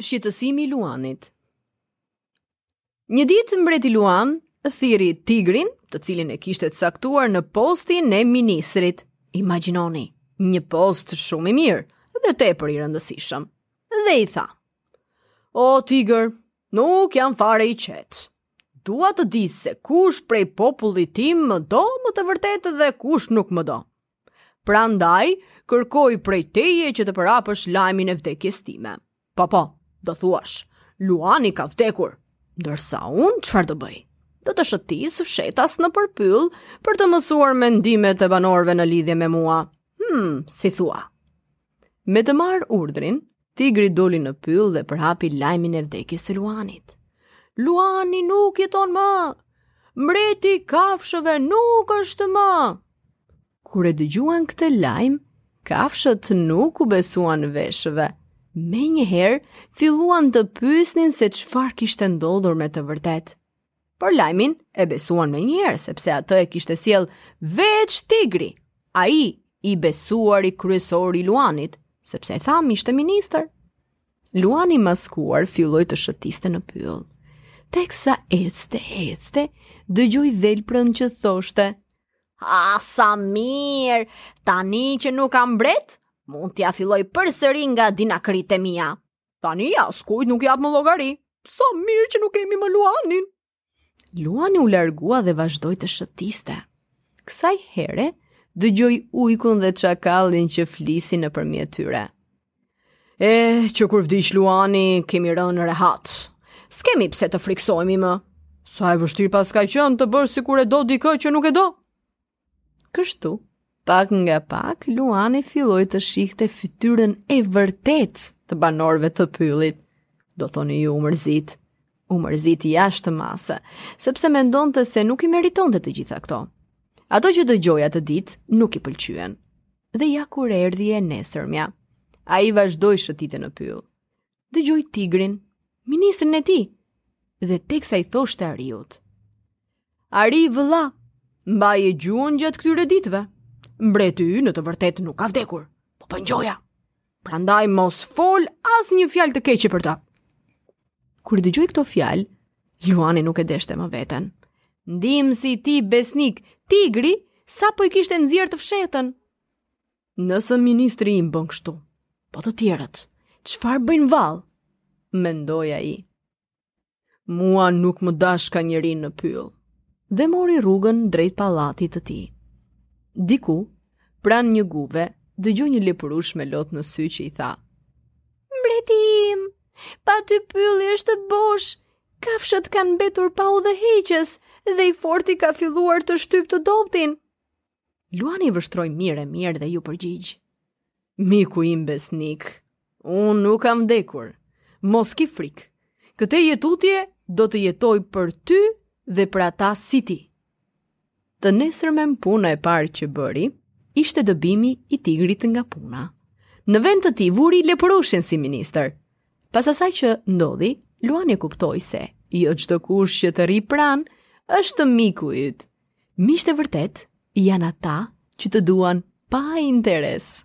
Shqetësimi i Luanit Një ditë mbreti Luan thirri tigrin, të cilin e kishte caktuar në postin e ministrit. Imagjinoni, një post shumë i mirë dhe tepër i rëndësishëm. Dhe i tha: "O tigër, nuk jam fare i qetë. Dua të di se kush prej popullit tim më do me të vërtetë dhe kush nuk më do." Prandaj, kërkoj prej teje që të përhapësh lajmin e vdekjes time. Po, po, do thuash, Luani ka vdekur, ndërsa unë çfarë do bëj? Do të shëtis fshetas nëpër pyll për të mësuar mendimet e banorëve në lidhje me mua. Hmm, si thua? Me të marrë urdhrin, tigri doli në pyll dhe përhapi lajmin e vdekjes së Luanit. Luani nuk jeton më! Mbreti i kafshëve nuk është më! Kur e dëgjuan këtë lajm, kafshët nuk u besuan veshëve. Menjëherë, filluan të pyesnin se çfarë kishte ndodhur me të vërtetë. Por lajmin e besuan menjëherë, sepse atë e kishte sjellë veç tigri, ai i besuari kryesor i Luanit, sepse e thamë ishte ministër. Luani i maskuar filloi të shëtiste në pyll. Teksa ecte, ecte, dëgjoi dhelprën që thoshte, A sa mirë, tani që nuk ka mbret, mund t'ia filloj përsëri nga dinakëritë e mia. Tani askujt nuk jap më llogari. Sa mirë që nuk kemi më luanin. Luani u largua dhe vazhdoi të shëtiste. Kësaj here, dëgjoi ujkun dhe çakallin që flisin nëpërmjet tyre. E, që kur vdiq luani, kemi rënë rehat. S'kemi pse të frikësohemi më. Sa e vështirë paska qenë të bësh sikur e do dikë që nuk e do. Kështu, pak nga pak, Luani filloi të shihte fytyrën e vërtetë të banorëve të pyllit. Do thoni ju u mërzit, u mërzit jashtë mase, sepse mendonte se nuk i meritonte të gjitha këto. Ato që dëgjoi atë ditë, nuk i pëlqyen. Dhe ja kur erdhi e nesërmja. Ai vazhdoi shëtitje në pyll. dëgjoi tigrin, ministrin e tij, dhe teksa i thoshte Ariut. Ari, vëlla, mbaje gjuhën gjatë këtyre ditëve. Mbreti ynë në të vërtetë nuk ka vdekur, po bën gjoja. Prandaj mos fol asnjë fjalë të keqe për të. Kur i dëgjoi këto fjalë, Luani nuk e deshte më veten. Ndihmësi i tij besnik, tigri, sapo i kishte nxjerrë të fshehtën. Nëse ministri im bën kështu, po të tjerët, çfarë bëjnë vallë? Mendoi ai. Mua nuk më dashka njeri në pyll. Dhe mori rrugën drejt pallatit të tij. Diku, pranë një guve, dëgjoi një lepurush me lot në sy që i tha: "Mbreti im, pa ty pylli është bosh. Kafshët kanë mbetur pa udhëheqës dhe i forti ka filluar të shtypë të dobëtin." Luani e vështroi mirë e mirë dhe iu përgjigj. Miku im besnik, unë nuk kam vdekur. Mos ki frikë. Këtej e tutje do të jetoj për ty dhe për ata si ti. Të nesërmen puna e parë që bëri, ishte dëbimi i tigrit nga puna. Në vend të tij vuri lepurushin si ministër. Pas asaj që ndodhi, Luani e kuptoi se, jo çdokush që të rri pranë, është miku yt, Miqtë e vërtetë janë ata që të duan pa interes.